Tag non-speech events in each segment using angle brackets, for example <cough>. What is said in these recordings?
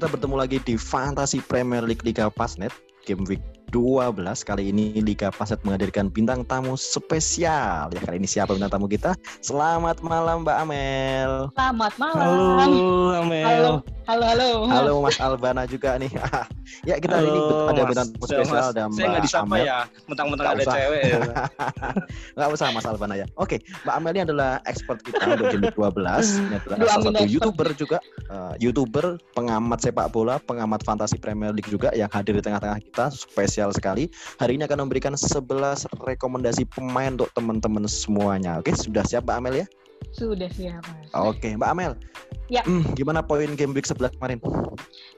kita bertemu lagi di Fantasy Premier League Liga Pasnet Game Week 12 kali ini Liga Pasnet menghadirkan bintang tamu spesial. Ya kali ini siapa bintang tamu kita? Selamat malam Mbak Amel. Selamat malam. Halo Amel. Halo halo halo. Halo Mas Albana juga nih. <laughs> Ya kita hari ini ada bintang tamu spesial ada Mbak saya nggak disapa Amel. ya. Mentang-mentang Nggak ada usah. cewek ya. <laughs> nggak usah Mas Albana ya. Oke Mbak Amel ini adalah expert kita untuk Week <laughs> 12 ini adalah Aduh, salah satu expert. youtuber juga. Eh, youtuber pengamat sepak bola pengamat fantasi Premier League juga yang hadir di tengah-tengah kita spesial sekali. Hari ini akan memberikan 11 rekomendasi pemain untuk teman-teman semuanya. Oke sudah siap Mbak Amel ya? Sudah siap mas. Oke Mbak Amel. Ya. Hmm, gimana poin Game Week 11 kemarin?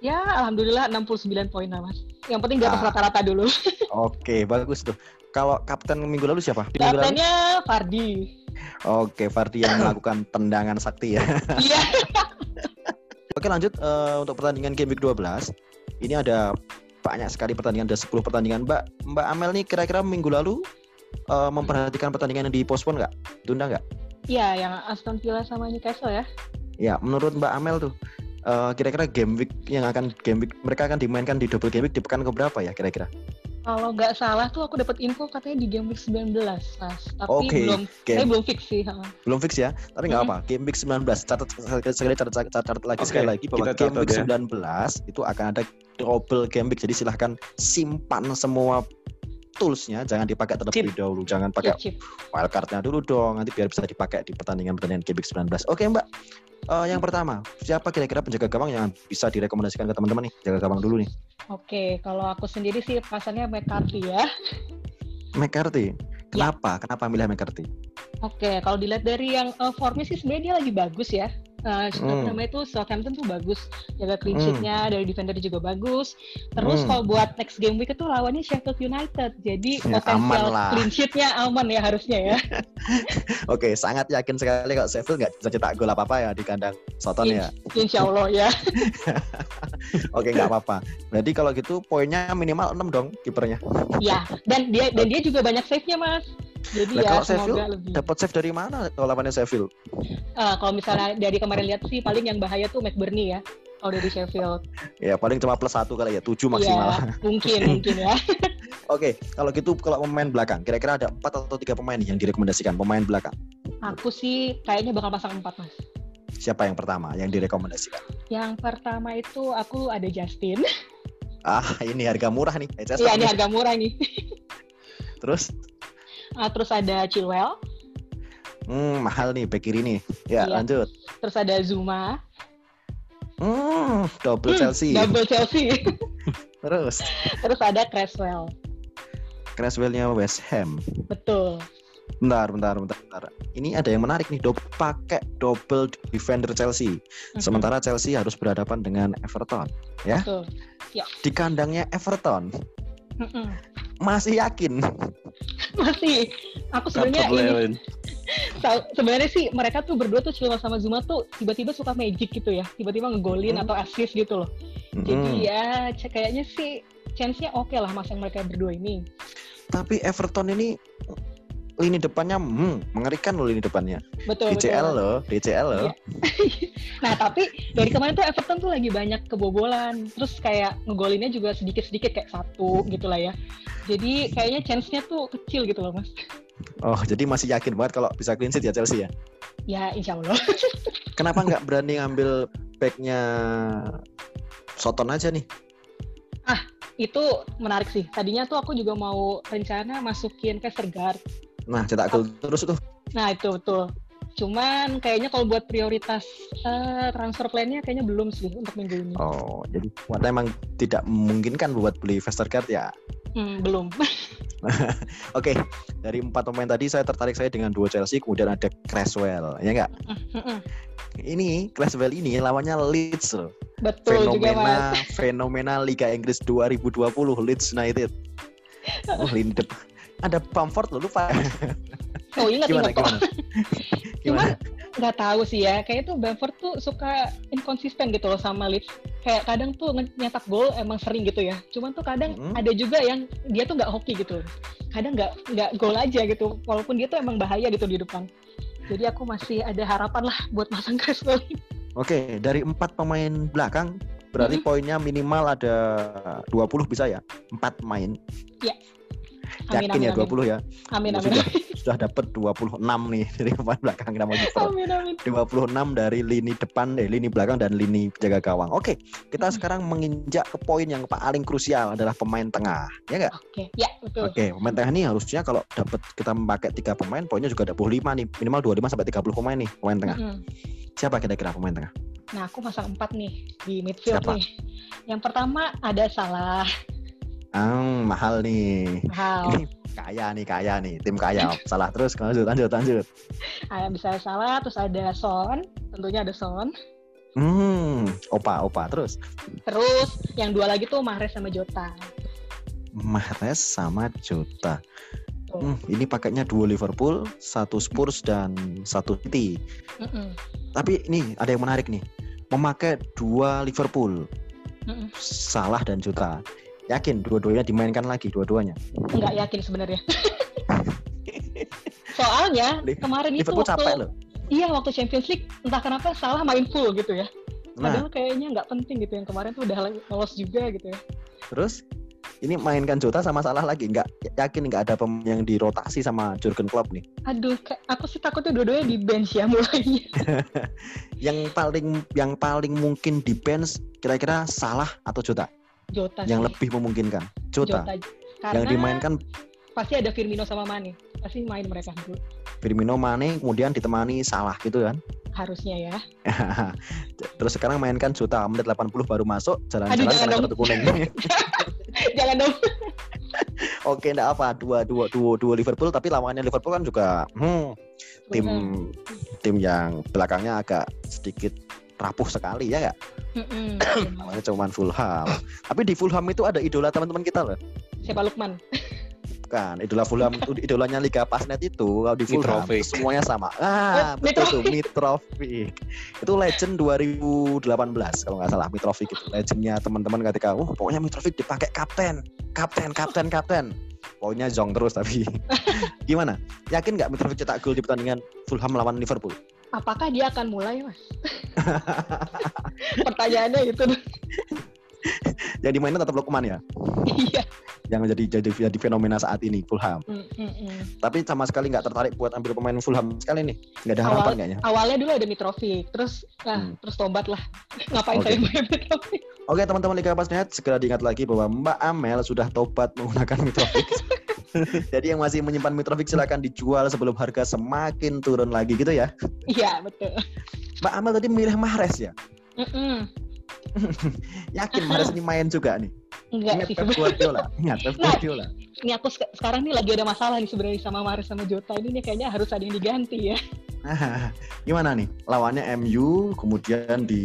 Ya alhamdulillah 69 poin lah mas. Yang penting di atas Ah. rata-rata dulu. <laughs> Oke bagus tuh. Kalau kapten minggu lalu siapa? Lalu? Kaptennya Fardi. Oke Fardi yang <coughs> melakukan tendangan sakti ya. Iya. <laughs> Oke lanjut eh, untuk pertandingan game week 12. Ini ada banyak sekali pertandingan, ada 10 pertandingan. Mbak Mbak Amel nih kira-kira minggu lalu eh, memperhatikan pertandingan yang dipospon nggak? Tunda nggak? Iya yang Aston Villa sama Newcastle ya Ya, menurut Mbak Amel tuh eh, kira-kira game week yang akan game week mereka akan dimainkan di double game week di pekan keberapa ya kira-kira? Kalau nggak salah tuh aku dapat info katanya di game week 19 mas Tapi Oke, belum game- Saya belum fix sih ha. Belum fix ya, tapi nggak Mhm. apa. Game week 19 catat sekali catat, catat, catat lagi Oke, sekali lagi bahwa kita game week ya. 19 itu akan ada double game week. Jadi silahkan simpan semua toolsnya, jangan dipakai terlebih dahulu, jangan pakai Chip, chip. wildcardnya dulu dong, nanti biar bisa dipakai di pertandingan-pertandingan game week 19. Oke Mbak, Eh, yang pertama siapa kira-kira penjaga gawang yang bisa direkomendasikan ke teman-teman nih? Jaga gawang dulu nih. Oke kalau aku sendiri sih pasangnya McCarthy ya McCarthy. Kenapa? Kenapa milih McCarthy? Oke, kalau dilihat dari yang uh, formnya sih sebenarnya dia lagi bagus ya. Uh, Hmm. namanya itu Southampton tuh bagus, jaga clean Hmm. sheet-nya dari defender juga bagus. Terus Hmm. kalau buat next game week itu lawannya Sheffield United, jadi Ya, potensial clean sheet-nya aman ya harusnya ya. <laughs> Oke, sangat yakin sekali kalau Sheffield nggak bisa cetak gol apa-apa ya di kandang Soton ya. Insya Allah ya. <laughs> Oke, nggak apa-apa. Berarti kalau gitu poinnya minimal 6 dong kipernya. ya, dan dia dan dia juga banyak save-nya mas. Jadi Lah, ya kalau semoga lebih. Dapat save dari mana kalau lawannya Sheffield? Uh, kalau misalnya dari kemarin lihat sih paling yang bahaya tuh McBurney ya. Kalau dari Sheffield, <laughs> Ya paling cuma plus satu kali ya, 7 maksimal. Iya, <laughs> mungkin mungkin ya. <laughs> Oke, kalau gitu kalau pemain belakang, kira-kira ada 4 atau tiga pemain nih yang direkomendasikan pemain belakang. Aku sih kayaknya bakal pasang empat mas. Siapa yang pertama yang direkomendasikan? Yang pertama itu aku ada Justin. Ah, ini harga murah nih. Iya, ini harga murah nih. Terus, Ah, terus ada Chilwell, hmm, mahal nih back kiri nih. Ya, Iya. lanjut. terus ada Zuma, Hmm, double Hmm, Chelsea. double Chelsea, <laughs> Terus, terus ada Creswell. Creswell-nya West Ham. Betul. Bentar, bentar, bentar, bentar. Ini ada yang menarik nih, double pakai double defender Chelsea. Mhm, Sementara Chelsea harus berhadapan dengan Everton. Betul. Di kandangnya Everton, Mm-mm. masih yakin. Masih. Aku sebenarnya ini <laughs> sebenarnya sih mereka tuh berdua tuh Chilwell sama Zuma tuh tiba-tiba suka magic gitu ya. Tiba-tiba ngegolin Hmm. atau assist gitu loh. Mm-mm. Jadi ya kayaknya sih chance-nya oke lah mas yang mereka berdua ini. Tapi Everton ini lini depannya hmm, mengerikan loh lini depannya. Betul DCL betul. loh, DCL loh. Iya. <laughs> Nah tapi dari kemarin tuh Everton tuh lagi banyak kebobolan, terus kayak ngegolinnya juga sedikit-sedikit kayak satu gitu lah ya. Jadi kayaknya chance-nya tuh kecil gitu loh mas. Oh, jadi masih yakin banget kalau bisa clean sheet ya Chelsea ya. Ya insya Allah. <laughs> Kenapa nggak berani ngambil backnya Soton aja nih? Itu menarik sih. Tadinya tuh aku juga mau rencana masukin Vestergaard. Nah, cetak gol terus tuh. Nah itu betul. Cuman kayaknya kalau buat prioritas eh, transfer plan-nya kayaknya belum sih untuk minggu ini. Oh, jadi buat emang tidak memungkinkan buat beli Vestergaard ya. Hmm, belum. <laughs> Oke, dari empat pemain tadi saya tertarik saya dengan dua Chelsea, kemudian ada Creswell, ya nggak? Ini Creswell ini lawannya Leeds loh. Betul juga mas. fenomena fenomena Liga Inggris 2020 Leeds United. <laughs> Oh, lini depan. Ada Bamford loh lupa. <laughs> Oh ingat Gimana ingat gimana? <laughs> Cuman nggak tahu sih ya kayaknya tuh Bamford tuh suka inkonsisten gitu loh sama Leeds kayak kadang tuh nge- nyetak gol emang sering gitu ya cuman tuh kadang Mm. ada juga yang dia tuh nggak hoki gitu kadang nggak nggak gol aja gitu walaupun dia tuh emang bahaya gitu di depan jadi aku masih ada harapan lah buat masang <laughs> Creswell Oke, dari empat pemain belakang Berarti Mhm. poinnya minimal ada 20 bisa ya? 4 main. Amin, Yakin amin, ya amin. 20 ya? Amin, amin, sudah <laughs> sudah dapat 26 nih <laughs> dari pemain belakang nama kiper. amin, amin. 26 dari lini depan eh lini belakang dan lini penjaga gawang. Oke, kita Mm-mm. sekarang menginjak ke poin yang paling krusial adalah pemain tengah. Ya enggak? Oke, ya betul. Oke, pemain tengah ini harusnya kalau dapat kita memakai tiga pemain, poinnya juga ada 25 nih. Minimal 25 sampai 30 pemain nih pemain tengah. Mm-mm. Siapa kira-kira pemain tengah? Nah, aku pasang empat nih di midfield Siapa? nih. Yang pertama ada Salah, Ah, mahal nih. Mahal. Ini kaya nih, kaya nih. Tim kaya. Salah terus, lanjut, lanjut, lanjut. Ah, bisa Salah, terus ada Son, tentunya ada Son. Hmm, opa, opa. Terus Terus yang dua lagi tuh Mahrez sama Jota. Mahrez sama Jota. Tuh. Hmm, ini paketnya dua Liverpool, satu Spurs dan satu City. Mm-mm. Tapi ini ada yang menarik nih. Memakai dua Liverpool, Mm-mm. Salah dan Jota. Yakin dua-duanya dimainkan lagi dua-duanya. Nggak yakin sebenarnya. <laughs> Soalnya kemarin itu Liverpool waktu capek loh. iya waktu Champions League entah kenapa Salah main full gitu ya. Nah, Padahal kayaknya nggak penting gitu yang kemarin tuh udah lolos juga gitu ya. terus ini mainkan Jota sama Salah lagi. Nggak yakin nggak ada pemain yang dirotasi sama Jurgen Klopp nih. Aduh, aku sih takutnya dua-duanya di bench ya mulainya. <laughs> Yang paling yang paling mungkin di bench kira-kira Salah atau Jota? Jota Yang sih. lebih memungkinkan Jota. Jota. Yang Karena dimainkan pasti ada Firmino sama Mane. Pasti main mereka dulu. Firmino Mane kemudian ditemani Salah gitu kan. Harusnya ya. <laughs> Terus sekarang mainkan Jota menit 80 baru masuk jalan-jalan dong. kartu kuning. <laughs> Jangan dong. <laughs> Oke, enggak apa. Dua dua dua dua Liverpool tapi lawannya Liverpool kan juga hmm, tim tim yang belakangnya agak sedikit rapuh sekali ya nggak? <coughs> Namanya cuman Fulham. tapi di Fulham itu ada idola teman-teman kita loh. Siapa Lukman? Bukan, idola Fulham itu idolanya Liga Pasnet itu kalau di Fulham Mitrovic. itu semuanya sama. Ah, Eh, betul tuh Mitrovic. Itu legend 2018 kalau nggak salah Mitrovic itu. Legendnya teman-teman ketika, "Wah, pokoknya Mitrovic dipakai kapten, kapten, kapten, kapten." Pokoknya zong terus tapi. <laughs> Gimana? Yakin nggak Mitrovic cetak gol di pertandingan Fulham lawan Liverpool? Apakah dia akan mulai, Mas? <laughs> Pertanyaannya itu. Yang dimainin tetap Lukman ya, Iya. yang jadi jadi jadi fenomena saat ini Fulham. Mm, mm, mm. Tapi sama sekali nggak tertarik buat ambil pemain Fulham sekali nih. Nggak ada Awal- harapan kayaknya. Awalnya dulu ada Mitrovic, terus nah, Hmm. terus tobat lah. <laughs> Ngapain Oke. saya main Mitrovic? Oke teman-teman Liga Pasnet segera diingat lagi bahwa Mbak Amel sudah tobat menggunakan Mitrovic. <laughs> <laughs> Jadi yang masih menyimpan Mitrovic silakan dijual sebelum harga semakin turun lagi gitu ya. Iya, betul. Mbak Amel tadi milih Mahrez ya. Mm-mm. <laughs> Yakin Mahrez ini main juga nih. Enggak sih sebenarnya. Ingat Pep Nah. Guardiola. Ini aku sek- sekarang nih lagi ada masalah nih sebenarnya sama Mahrez sama Jota ini nih kayaknya harus ada yang diganti ya. Nah, <laughs> gimana nih? Lawannya MU, kemudian di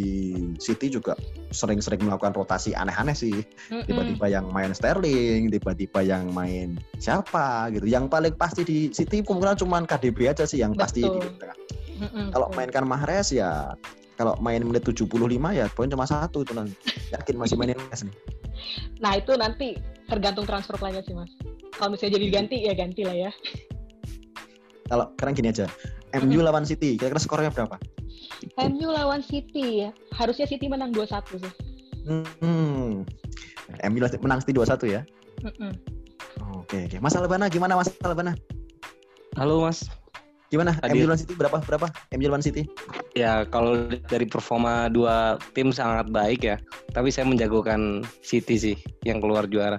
City juga sering-sering melakukan rotasi aneh-aneh sih. Mm-mm. Tiba-tiba yang main Sterling, tiba-tiba yang main siapa gitu. Yang paling pasti di City kemungkinan cuma KDB aja sih yang pasti di Betul. tengah. Mm-mm, Kalau betul. mainkan Mahrez ya kalau main menit 75 ya poin cuma satu itu nanti. Yakin masih mainin Mahrez nih. Nah itu nanti tergantung transfer plannya sih mas. Kalau misalnya jadi diganti ya ganti lah ya. Kalau sekarang gini aja. MU lawan City, kira-kira skornya berapa? MU lawan City ya. Harusnya City menang 2-1 sih. Hmm. MU menang City 2-1 ya. Mm-mm. Oke, oke. Mas Albana gimana Mas Albana? Halo Mas. Gimana? Hadir. MU lawan City berapa? Berapa? MU lawan City? Ya kalau dari performa dua tim sangat baik ya. Tapi saya menjagokan City sih yang keluar juara.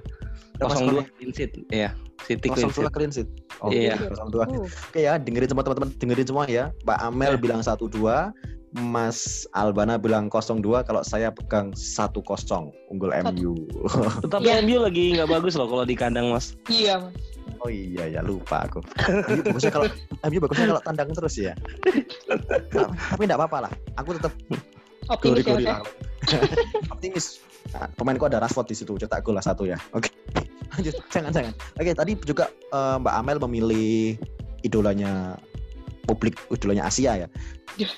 Berapa 0-2 skornya? clean sheet. Iya, City clean 0-2 sheet. clean sheet. Oh, Iya. 0-2. Uh, Oke ya, dengerin semua teman-teman, dengerin semua ya. Mbak Amel Ya. bilang 1-2, Mas Albana bilang 0-2, kalau saya pegang 1-0 unggul Satu. MU. Tetapi Iya. MU lagi nggak bagus loh kalau di kandang Mas. iya mas. Oh iya ya, lupa aku. <laughs> MU bagusnya kalau MU bagusnya kalau tandang terus ya. Tapi enggak apa-apa lah. Aku tetap Optimis ya gori-gori ya. <laughs> Optimis. Nah, pemainku ada Rashford di situ, cetak gol lah satu ya. Oke. <laughs> Lanjut, jangan jangan. Oke, tadi juga eh, Mbak Amel memilih idolanya publik, idolanya Asia ya. Ya.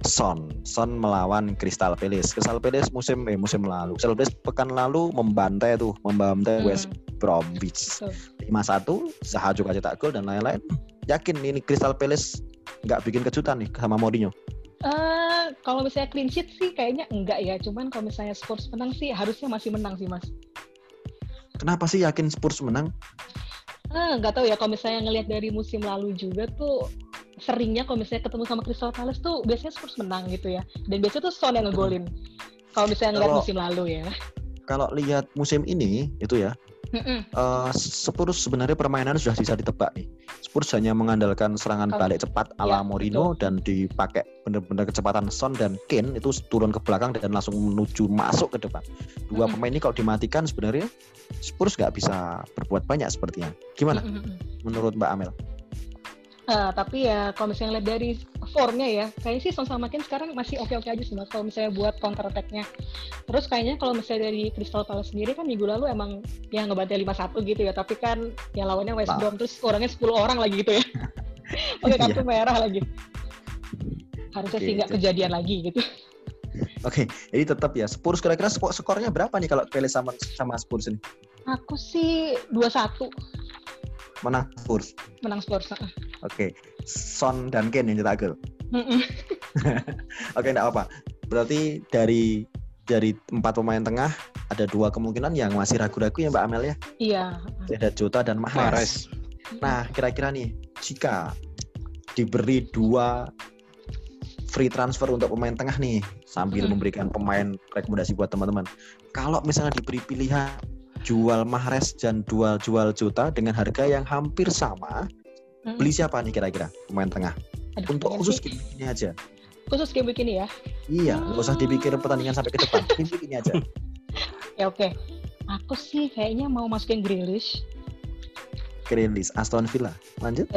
Eh, Son, Son melawan Crystal Palace. Crystal Palace musim eh musim lalu. Crystal Palace pekan lalu membantai tuh, membantai Hmm, West Bromwich. betul. 5-1, Zaha juga cetak gol dan lain-lain. Yakin ini Crystal Palace nggak bikin kejutan nih sama Mourinho. Eh, kalau misalnya clean sheet sih kayaknya enggak ya. Cuman kalau misalnya Spurs menang sih harusnya masih menang sih mas. Kenapa sih yakin Spurs menang? Ah, nggak tahu ya kalau misalnya ngelihat dari musim lalu juga tuh seringnya kalau misalnya ketemu sama Crystal Palace tuh biasanya Spurs menang gitu ya. Dan biasanya tuh Son yang ngegolin. Kalau misalnya ngelihat Kalau- musim lalu ya. Kalau lihat musim ini itu ya, Mm-mm. eh, Spurs sebenarnya permainan sudah bisa ditebak nih. Spurs hanya mengandalkan serangan Kalau- balik cepat Ya, ala Mourinho dan dipakai benar-benar kecepatan Son dan Kane itu turun ke belakang dan langsung menuju masuk ke depan. Dua Mm-mm. pemain ini kalau dimatikan sebenarnya Spurs nggak bisa berbuat banyak sepertinya. Gimana Mm-mm. menurut Mbak Amel? Ah, tapi ya kalau misalnya lihat dari formnya ya, kayaknya sih Son sama Kane sekarang masih oke-oke aja sih mas. Kalau misalnya buat counter attack-nya. Terus kayaknya kalau misalnya dari Crystal Palace sendiri kan minggu lalu emang ya ngebantai 5-1 gitu ya. Tapi kan yang lawannya West. Brom terus orangnya 10 orang lagi gitu ya. <laughs> Pakai kartu merah lagi. Harusnya Oke, sih nggak jadi- kejadian lagi gitu. Oke, jadi tetap ya Spurs kira-kira skor- skornya berapa nih kalau Palace sama sama Spurs ini? Aku sih 2-1 Menang Spurs. menang Spurs. Ah. Oke, Son dan Kane yang cetak gol. <laughs> Oke, enggak apa. Berarti dari dari empat pemain tengah ada dua kemungkinan yang masih ragu-ragu ya Mbak Amel ya. Iya. Ada Jota dan Mahrez. Mahrez. Nah, kira-kira nih jika diberi dua free transfer untuk pemain tengah nih sambil Hmm. memberikan pemain rekomendasi buat teman-teman. Kalau misalnya diberi pilihan jual Mahrez dan jual jual Jota dengan harga yang hampir sama, Mm-mm. beli siapa nih kira-kira pemain tengah? Aduh, Untuk pengen khusus sih- game ini aja. khusus game begini ya. Iya, nggak usah dipikir pertandingan sampai ke depan. Game ini aja. <laughs> Ya oke. Aku sih kayaknya mau masukin Grealish Grealish, Aston Villa. Lanjut.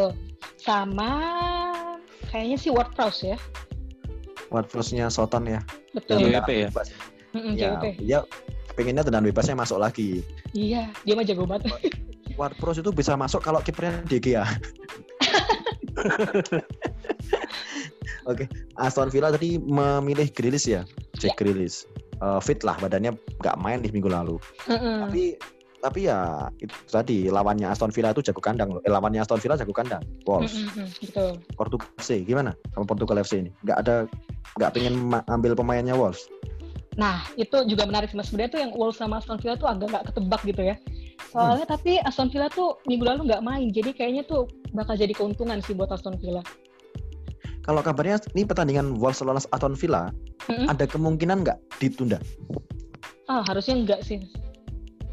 sama kayaknya sih Ward Prowse ya. Watford-nya Soton ya. Betul. Iya. JWP ya? bebas. Mm-mm, Ya, JWP. dia pengennya tendangan bebasnya masuk lagi. Iya, dia mah jago banget. Ward-Prowse itu bisa masuk kalau kipernya De Gea. <laughs> Oke, Aston Villa tadi memilih Grealish ya, Jack Grealish. Eh, fit lah badannya nggak main di minggu lalu. Mm-mm. Tapi tapi ya itu tadi lawannya Aston Villa itu jago kandang loh. Eh, lawannya Aston Villa jago kandang. Wolves. Mm-mm, Betul. Portugal FC gimana sama Portugal FC ini? Nggak ada nggak pengen ambil pemainnya Wolves. Nah, itu juga menarik sih, Mas. Sebenarnya tuh yang Wolves sama Aston Villa tuh agak nggak ketebak gitu ya. Soalnya tapi Aston Villa tuh minggu lalu nggak main, jadi kayaknya tuh bakal jadi keuntungan sih buat Aston Villa. Kalau kabarnya ini pertandingan Wolves lawan Aston Villa Mm-mm. ada kemungkinan nggak ditunda? Ah, harusnya enggak sih.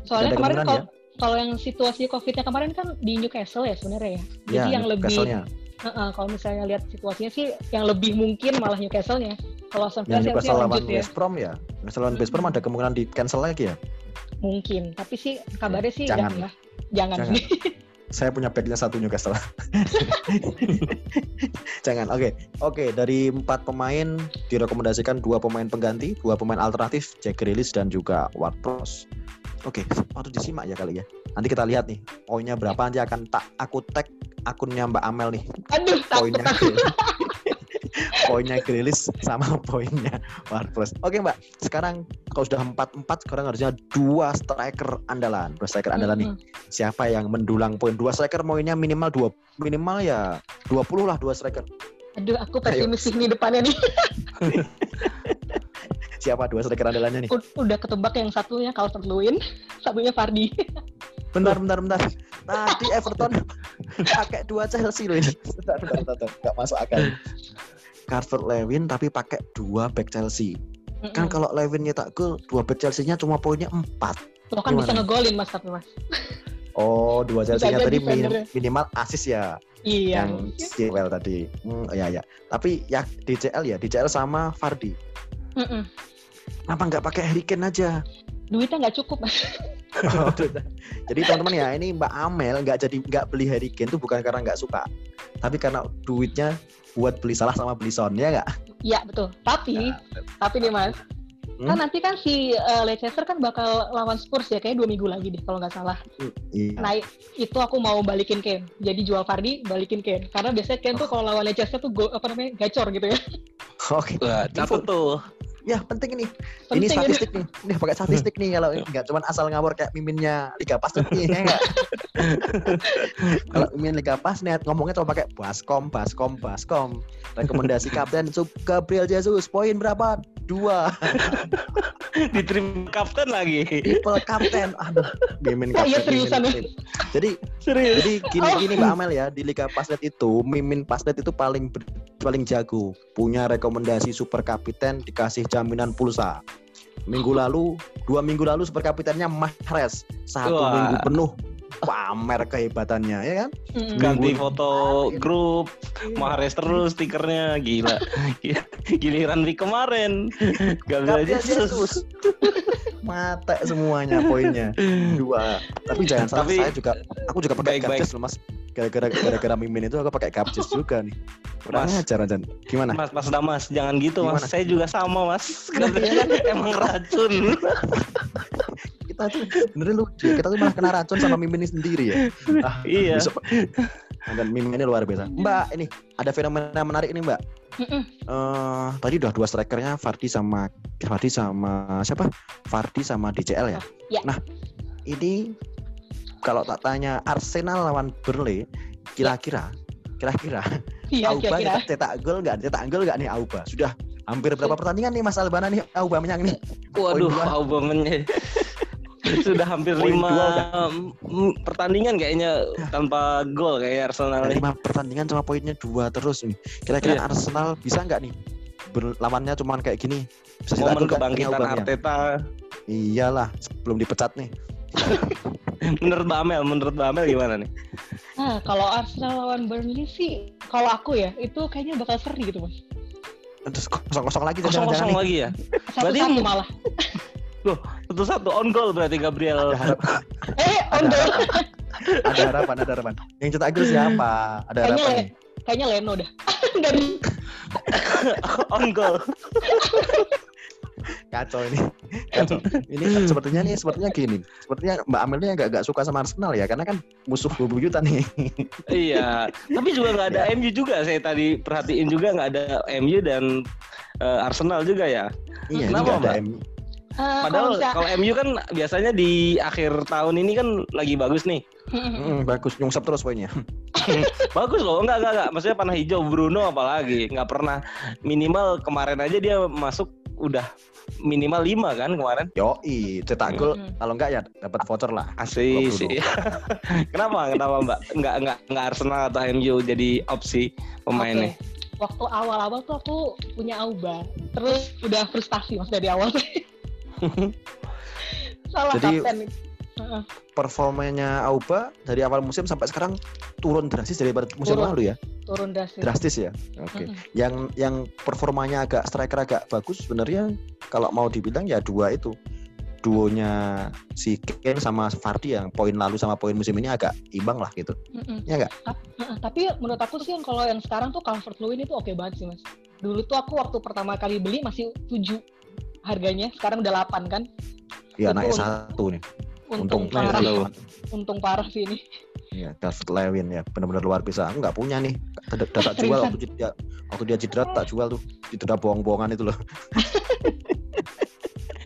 Soalnya kemarin kalau kalau yang situasi COVID-nya kemarin kan di Newcastle ya sebenarnya ya. Jadi Ya, yang lebih Newcastle-nya. Heeh, kalau misalnya lihat situasinya sih yang lebih mungkin malah Newcastle-nya. Kalau Yang harusnya lawan ya. West Brom ya. Newcastle lawan West Brom ada kemungkinan di cancel lagi ya. Mungkin, tapi sih kabarnya sih Jangan. jangan lah. Jangan. Jangan. <laughs> Saya punya backnya satu Newcastle. <laughs> Jangan. Oke, oke. Dari empat pemain direkomendasikan dua pemain pengganti, dua pemain alternatif, Jack Grealish dan juga Ward-Prowse. Oke, patut disimak ya kali ya. Nanti kita lihat nih poinnya berapa nanti akan tak aku tag akunnya Mbak Amel nih Aduh, takut poinnya takut. <laughs> poinnya Grealish sama <laughs> poinnya Ward-Prowse. Oke Mbak, sekarang kalau sudah empat empat sekarang harusnya dua striker andalan, dua striker andalan nih. Mm-mm. Siapa yang mendulang poin? Dua striker poinnya minimal dua minimal ya 20 lah dua striker. Aduh, aku pesimis sih nih depannya nih. <laughs> Siapa dua striker andalannya nih? U- Udah ketebak yang satunya Calvert Lewin, satunya Fardi. Bentar, bentar, bentar. Tadi Everton <laughs> pakai dua Chelsea loh ini. Bentar, bentar, bentar. Nggak masuk akal. Carver Lewin tapi pakai dua back Chelsea. Kan Mm-mm. kalau Lewin nyetak gol, dua back Chelsea-nya cuma poinnya empat. Lo kan bisa gimana? ngegolin mas tapi mas. Oh, dua Chelsea-nya Bisa tadi defendernya. minimal assist ya. Iya. yang Chilwell tadi. Hmm, ya ya. Tapi ya DCL ya, DCL sama Fardi. Mm-mm. Kenapa nggak pakai Harry Kane aja? Duitnya nggak cukup mas. <laughs> jadi teman-teman ya, ini Mbak Amel nggak jadi nggak beli Harry Kane itu bukan karena nggak suka, tapi karena duitnya buat beli salah sama beli Son ya nggak? Iya betul. Tapi tapi nih mas, Hmm? kan nanti kan si eh, Leicester kan bakal lawan Spurs ya kayak dua minggu lagi deh kalau nggak salah. Iya. Nah itu aku mau balikin Kane. Jadi jual Fardi, balikin Kane. Karena biasanya Kane tuh kalau lawan Leicester tuh go, apa namanya gacor gitu ya. <laughs> Oke. Wah, catat tuh. Ya penting ini. Penting ini ini. statistik nih. Ini pakai statistik nih kalau enggak cuman asal ngawur kayak miminnya Liga Pasnet nih, ya enggak? <laughs> kalau mimin Liga Pasnet ngomongnya cuma pakai baskom, baskom, baskom. Rekomendasi kapten Sub Gabriel Jesus poin berapa? Dua. <laughs> Diterima kapten lagi. Triple kapten. Aduh, mimin Oh, <laughs> iya, kapten. mimin seriusan ya? kapten. Jadi Serius. jadi gini Oh. gini Mbak Amel ya di Liga Pasnet itu Mimin Pasnet itu paling ber- paling jago punya rekomendasi super kapiten dikasih jaminan pulsa minggu <laughs> lalu dua minggu lalu super kapitennya Mahrez satu Wah. minggu penuh pamer kehebatannya ya kan Mm-mm. Ganti Minggu- foto grup, Mahrez terus stikernya gila. <laughs> Giliran week kemarin. Gabriel Jesus. Jesus. mata semuanya poinnya dua tapi jangan salah Tapi- saya juga aku juga pakai. Gapjes loh mas gara-gara gara-gara mimin itu aku pakai Gapjes juga nih kurang Mas. ajar Jan gimana Mas, Mas Damas, jangan gitu Gimana? Mas. Saya juga sama Mas. <laughs> Emang racun. <laughs> kita tuh beneran lucu ya. kita tuh malah kena racun sama mimin ini sendiri ya <laughs> ah, Iya. besok- dan mimin ini luar biasa mbak ini ada fenomena menarik ini mbak Mm-mm. eh tadi udah dua strikernya Fardi sama Fardi sama siapa Fardi sama DCL ya Ya. nah ini kalau tak tanya Arsenal lawan Burnley kira-kira kira-kira Iya, Auba kira-kira. kita cetak gol nggak cetak gol nggak nih Auba sudah hampir berapa pertandingan nih Mas Albana nih Auba menyang nih Waduh, dua. Aubameyang <laughs> sudah hampir Poin lima dua pertandingan kayaknya tanpa gol kayak Arsenal nih. lima pertandingan cuma poinnya dua terus nih. Kira-kira Iya. Arsenal bisa nggak nih? Berlawannya cuma kayak gini. Bisa cetak Momen kebangkitan Aubameyang? Arteta. Iyalah, sebelum dipecat nih. <laughs> Menurut Mbak Amel, menurut Mbak Amel gimana nih? Nah, kalau Arsenal lawan Burnley sih, kalau aku ya, itu kayaknya bakal seri gitu, Mas. Terus kosong-kosong lagi Kosong jangan-jangan kosong nih. lagi ya? Satu-satu Berarti- malah. <laughs> Satu satu on goal berarti Gabriel. Ada, <laughs> Eh, on ada, goal. harapan, ada harapan, ada harapan. Yang cetak gol siapa? Ada Kayaknya harapan Le- nih. Kayaknya Leno dah. <laughs> Dari on goal. Kacau ini. <laughs> Kacau. Ini <laughs> sepertinya nih, sepertinya gini. Sepertinya Mbak Amel ini agak suka sama Arsenal ya, karena kan musuh bebuyutan nih. <laughs> iya. Tapi juga nggak ada MU juga. Saya tadi perhatiin juga nggak ada MU dan eh, Arsenal juga ya. iya, Kenapa, nggak ada Mbak? MU. Eh, Padahal kalau MU kan biasanya di akhir tahun ini kan lagi bagus nih. Hmm, bagus, nyungsep terus poinnya. Bagus loh, enggak enggak enggak. Maksudnya panah hijau Bruno apalagi nggak pernah minimal kemarin aja dia masuk udah minimal 5 kan kemarin. Yoi, cetak gol. Mm-mm. Kalau enggak ya dapat voucher lah. Asli Kalau sih. kenapa? Kenapa Mbak? Enggak enggak enggak Arsenal atau MU jadi opsi pemainnya. Oke. Waktu awal-awal tuh aku punya Auba, terus udah frustasi mas dari awal. <laughs> Salah Jadi- kapten Performanya Auba dari awal musim sampai sekarang turun drastis daripada musim Turun. lalu ya. turun drastis. Drastis ya. Oke. Mm-mm. Yang yang performanya agak striker agak bagus sebenarnya kalau mau dibilang ya dua itu. Duonya si Kane sama Vardy yang poin lalu sama poin musim ini agak imbang lah gitu. Mm-mm. Ya nggak? Heeh, tapi menurut aku sih yang kalau yang sekarang tuh Calvert Lewin itu oke banget sih mas. Dulu tuh aku waktu pertama kali beli masih 7 harganya, sekarang udah 8 kan. Ya Itu naik satu nih. Untung, Untung parah, Lewin. untung parah sih ini. Ya, Calvert Lewin ya benar-benar luar biasa. Aku nggak punya nih. Udah, udah tak jual waktu dia waktu dia cedera tak jual tuh. Udah bohong-bohongan itu loh. <laughs>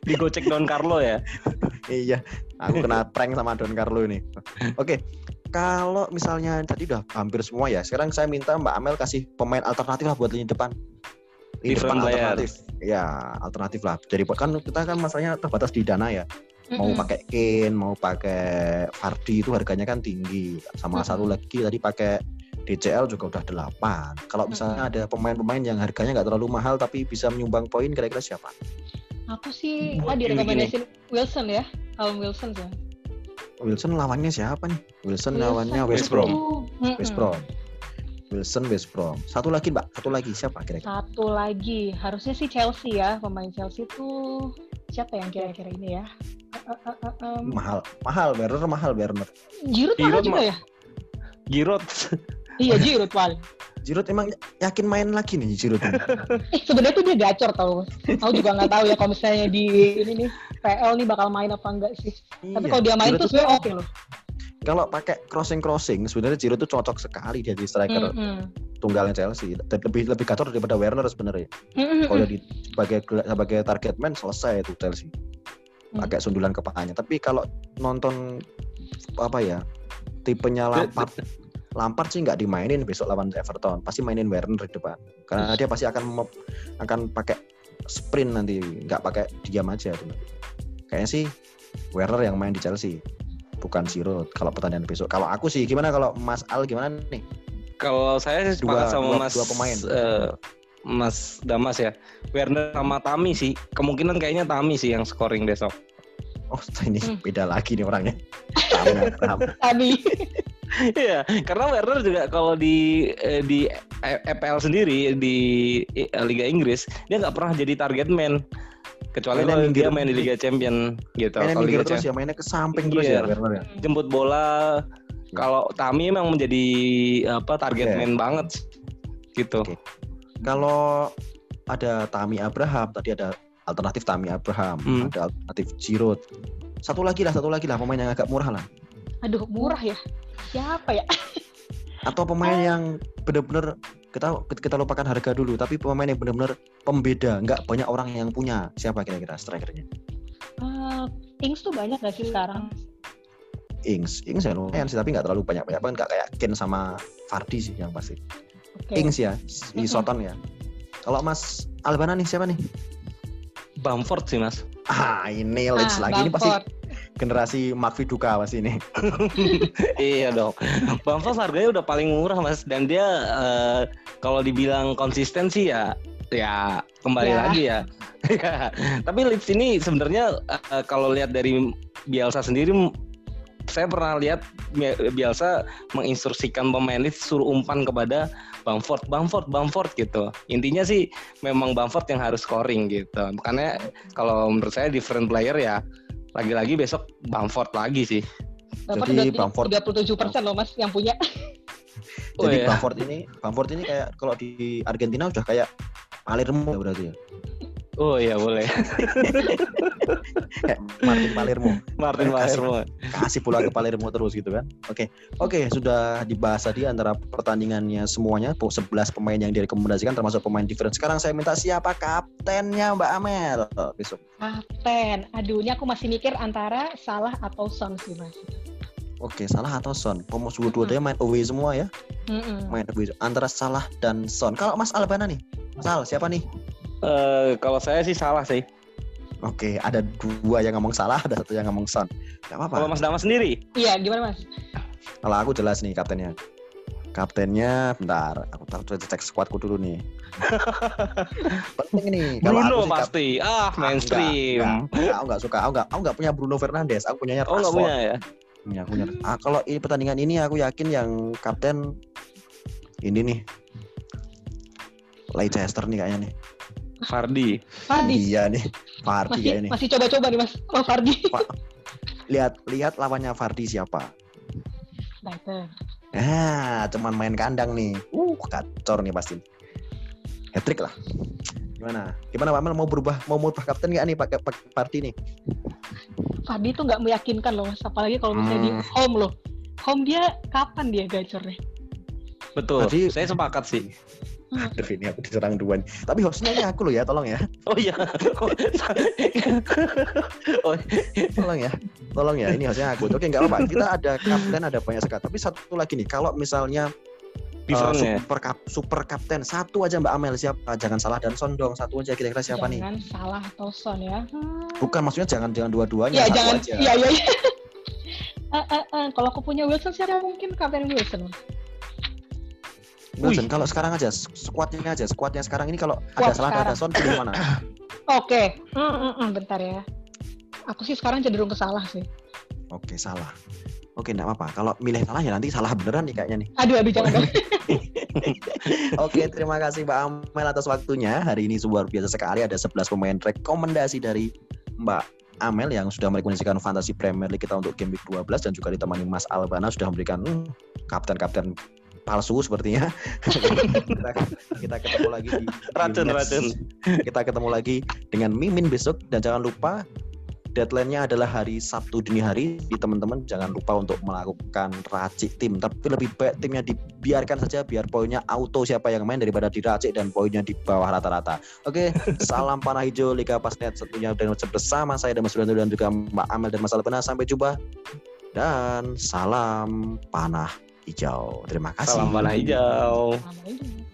Digocek Don Carlo ya. <laughs> iya, aku kena prank sama Don Carlo ini. Oke, kalau misalnya tadi udah hampir semua ya. Sekarang saya minta Mbak Amel kasih pemain alternatif lah buat lini depan. Lini depan player. alternatif. Ya, alternatif lah. Jadi kan kita kan masalahnya terbatas di dana ya. Mau pakai Kane, mau pakai Vardy itu harganya kan tinggi. Sama Mm-mm. satu lagi tadi pakai DCL juga udah 8. Kalau misalnya ada pemain-pemain yang harganya nggak terlalu mahal tapi bisa menyumbang poin kira-kira siapa? Aku sih Buat tadi gini-gini. rekomendasiin Wilson ya, Callum Wilson sih. Wilson lawannya siapa nih? Wilson, Wilson lawannya West Brom. Mm-mm. West Brom. Wilson West Brom. Satu lagi Mbak, satu lagi siapa kira-kira? Satu lagi, harusnya sih Chelsea ya. Pemain Chelsea tuh siapa yang kira-kira ini ya? Eh, eh, eh, eh, em, Mahal, mahal Werner, mahal Werner. Giroud mahal Giroud juga mah- ya? Giroud. Iya Giroud paling. Giroud emang yakin main lagi nih Giroud. Eh sebenarnya tuh dia gacor tau. Aku juga nggak tahu ya kalau misalnya di ini nih PL nih bakal main apa enggak sih. Tapi Iya, kalau dia main Giroud tuh sebenarnya oke loh. kalau pakai crossing crossing sebenarnya Giroud tuh cocok sekali dia di striker Mm-mm. Tunggalnya Chelsea. Lebih lebih gacor daripada Werner sebenarnya. Mm-mm. Kalau di sebagai sebagai target man selesai itu Chelsea. Hmm. Pakai sundulan kepalanya. Tapi kalau nonton apa ya tipenya Lampard Lampard sih nggak dimainin besok lawan Everton pasti mainin Werner di depan karena dia pasti akan akan pakai sprint nanti nggak pakai diam aja tuh. kayaknya sih Werner yang main di Chelsea bukan Giroud kalau pertandingan besok kalau aku sih gimana kalau Mas Al gimana nih Kalau saya sih Dua- sepakat sama dua- Mas dua pemain. eh, Mas Damas ya. Werner sama Tami sih. Kemungkinan kayaknya Tami sih yang scoring besok. oh ini Hmm. beda lagi nih orangnya. <laughs> Tadi. <laughs> Iya, karena Werner juga kalau di eh, di EPL sendiri di eh, Liga Inggris dia nggak pernah jadi target man kecuali Mainnya kalau minggir. dia main di Liga Champion gitu. mainnya Kalau Liga terus Champion ya mainnya ke samping terus ya Iya. Werner ya jemput bola. Kalau Tami emang menjadi apa target Oke. man banget gitu. Oke. kalau ada Tami Abraham tadi ada alternatif Tami Abraham Hmm. ada alternatif Giroud satu lagi lah satu lagi lah pemain yang agak murah lah Aduh, murah ya. Siapa ya? atau pemain Oh. yang benar-benar kita kita lupakan harga dulu tapi pemain yang benar-benar pembeda nggak banyak orang yang punya siapa kira-kira strikernya Eh, Ings tuh banyak gak sih sekarang? Ings Ings ya lumayan sih tapi nggak terlalu banyak banyak banget nggak kayak Ken sama Fardi sih yang pasti Oke. Ings ya si. Soton ya kalau Mas Albana nih siapa nih Bamford sih mas. ah ini Leeds Ah, lagi ini pasti Bamford. generasi Mark Viduka pasti ini <laughs> iya dong. Bamford harganya udah paling murah mas dan dia eh, kalau dibilang konsisten sih ya ya kembali Ya. lagi ya. <laughs> Tapi Leeds ini sebenarnya eh, kalau lihat dari Bielsa sendiri saya pernah lihat Bi- Bielsa menginstruksikan pemain Leeds suruh umpan kepada Bamford, Bamford, Bamford gitu. Intinya sih memang Bamford yang harus scoring gitu. Makanya kalau menurut saya different player ya lagi-lagi besok Bamford lagi sih. Bamford Jadi Bamford- 37 persen loh mas yang punya. <laughs> Oh, jadi iya. Bamford ini Bamford ini kayak kalau di Argentina udah kayak Palermo ya berarti ya Oh iya boleh. kayak <laughs> Martin Palermo Martin Kasih. Palermo. kasih bola ke Palermo terus gitu kan. Oke. Oke, sudah dibahas tadi antara pertandingannya semuanya po- 11 pemain yang direkomendasikan termasuk pemain different. Sekarang saya minta siapa kaptennya Mbak Amel besok. Kapten. Aduh, ini aku masih mikir antara Salah atau Son sih mas. Oke, Salah atau Son? Pomos dua-duanya main away semua ya. Mm-mm. Main away antara Salah dan Son. Kalau Mas Albana nih, Sal siapa nih? Eh, kalau saya sih salah sih. Oke, ada dua yang ngomong salah, ada satu yang ngomong Son. Gak Kalau apa-apa. Mas Dama sendiri? Iya, gimana mas? Kalau aku jelas nih kaptennya. Kaptennya, bentar, aku taruh cek squadku dulu nih. <laughs> Penting nih. Kalau Bruno sih kap- pasti. Ah, mainstream. Enggak, enggak, aku nggak suka. Aku nggak, aku nggak punya Bruno Fernandes. Aku punya Oh nggak punya ya? Punya, aku punya. Ah, kalau ini pertandingan ini aku yakin yang kapten ini nih. Leicester nih kayaknya nih. Fardi. Fardi. Iya nih. Fardi Masih, kayak ini. masih coba-coba nih mas. Oh Fardi. Lihat lihat lawannya Fardi siapa. Brighton. Ah, cuman main kandang nih. Uh, kacor nih pasti. Hat-trick lah. Gimana? Gimana Pak Mel mau berubah mau merubah kapten nggak nih pakai Fardi nih? Fardi tuh nggak meyakinkan loh mas. Apalagi kalau misalnya di Hmm. home loh. Home dia kapan dia gacornya? Betul. Fardi- Saya sepakat sih. Aduh ini aku diserang dua nih. Tapi hostnya ini aku loh ya, tolong ya. Oh iya. <laughs> oh, Tolong ya. Tolong ya, ini hostnya aku. Oke, nggak apa-apa. Kita ada kapten, ada banyak sekali. Tapi satu lagi nih, kalau misalnya uh, different ya. super kap, super kapten satu aja Mbak Amel siapa? Jangan salah dan Son dong. Satu aja kira-kira siapa nih? jangan Salah atau Son ya. Hmm. Bukan maksudnya jangan jangan dua-duanya, Ya jangan. aja. Iya iya. iya. <laughs> Eh, eh, eh, Kalau aku punya Wilson siapa mungkin kapten Wilson? Wilson, Wih. kalau sekarang aja squadnya aja, squadnya sekarang ini kalau ada salah ada Son pilih mana? <laughs> Oke. Hmm, hmm, hmm, bentar ya. Aku sih sekarang cenderung ke Salah sih. Oke, salah. Oke, enggak apa-apa. Kalau milih salah ya nanti salah beneran nih kayaknya nih. Aduh aduh jangan. dong. <laughs> Oke, terima kasih Mbak Amel atas waktunya. Hari ini luar biasa sekali ada 11 pemain rekomendasi dari Mbak Amel yang sudah merekomendasikan Fantasy Premier League kita untuk game week 12 dan juga ditemani Mas Albana sudah memberikan hmm, kapten-kapten palsu sepertinya. <laughs> kita, kita ketemu lagi di, di Racun, match. racun. Kita ketemu lagi dengan Mimin besok dan jangan lupa deadline-nya adalah hari Sabtu dini hari. Di teman-teman jangan lupa untuk melakukan racik tim. Tapi lebih baik timnya dibiarkan saja biar poinnya auto siapa yang main daripada diracik dan poinnya di bawah rata-rata. Oke, salam panah hijau Liga Pasnet satunya dan bersama saya dan Mas Dudan dan juga Mbak Amel dan Mas Albena. Sampai jumpa dan salam panah hijau. Terima kasih. Salam panah hijau. Sama aja.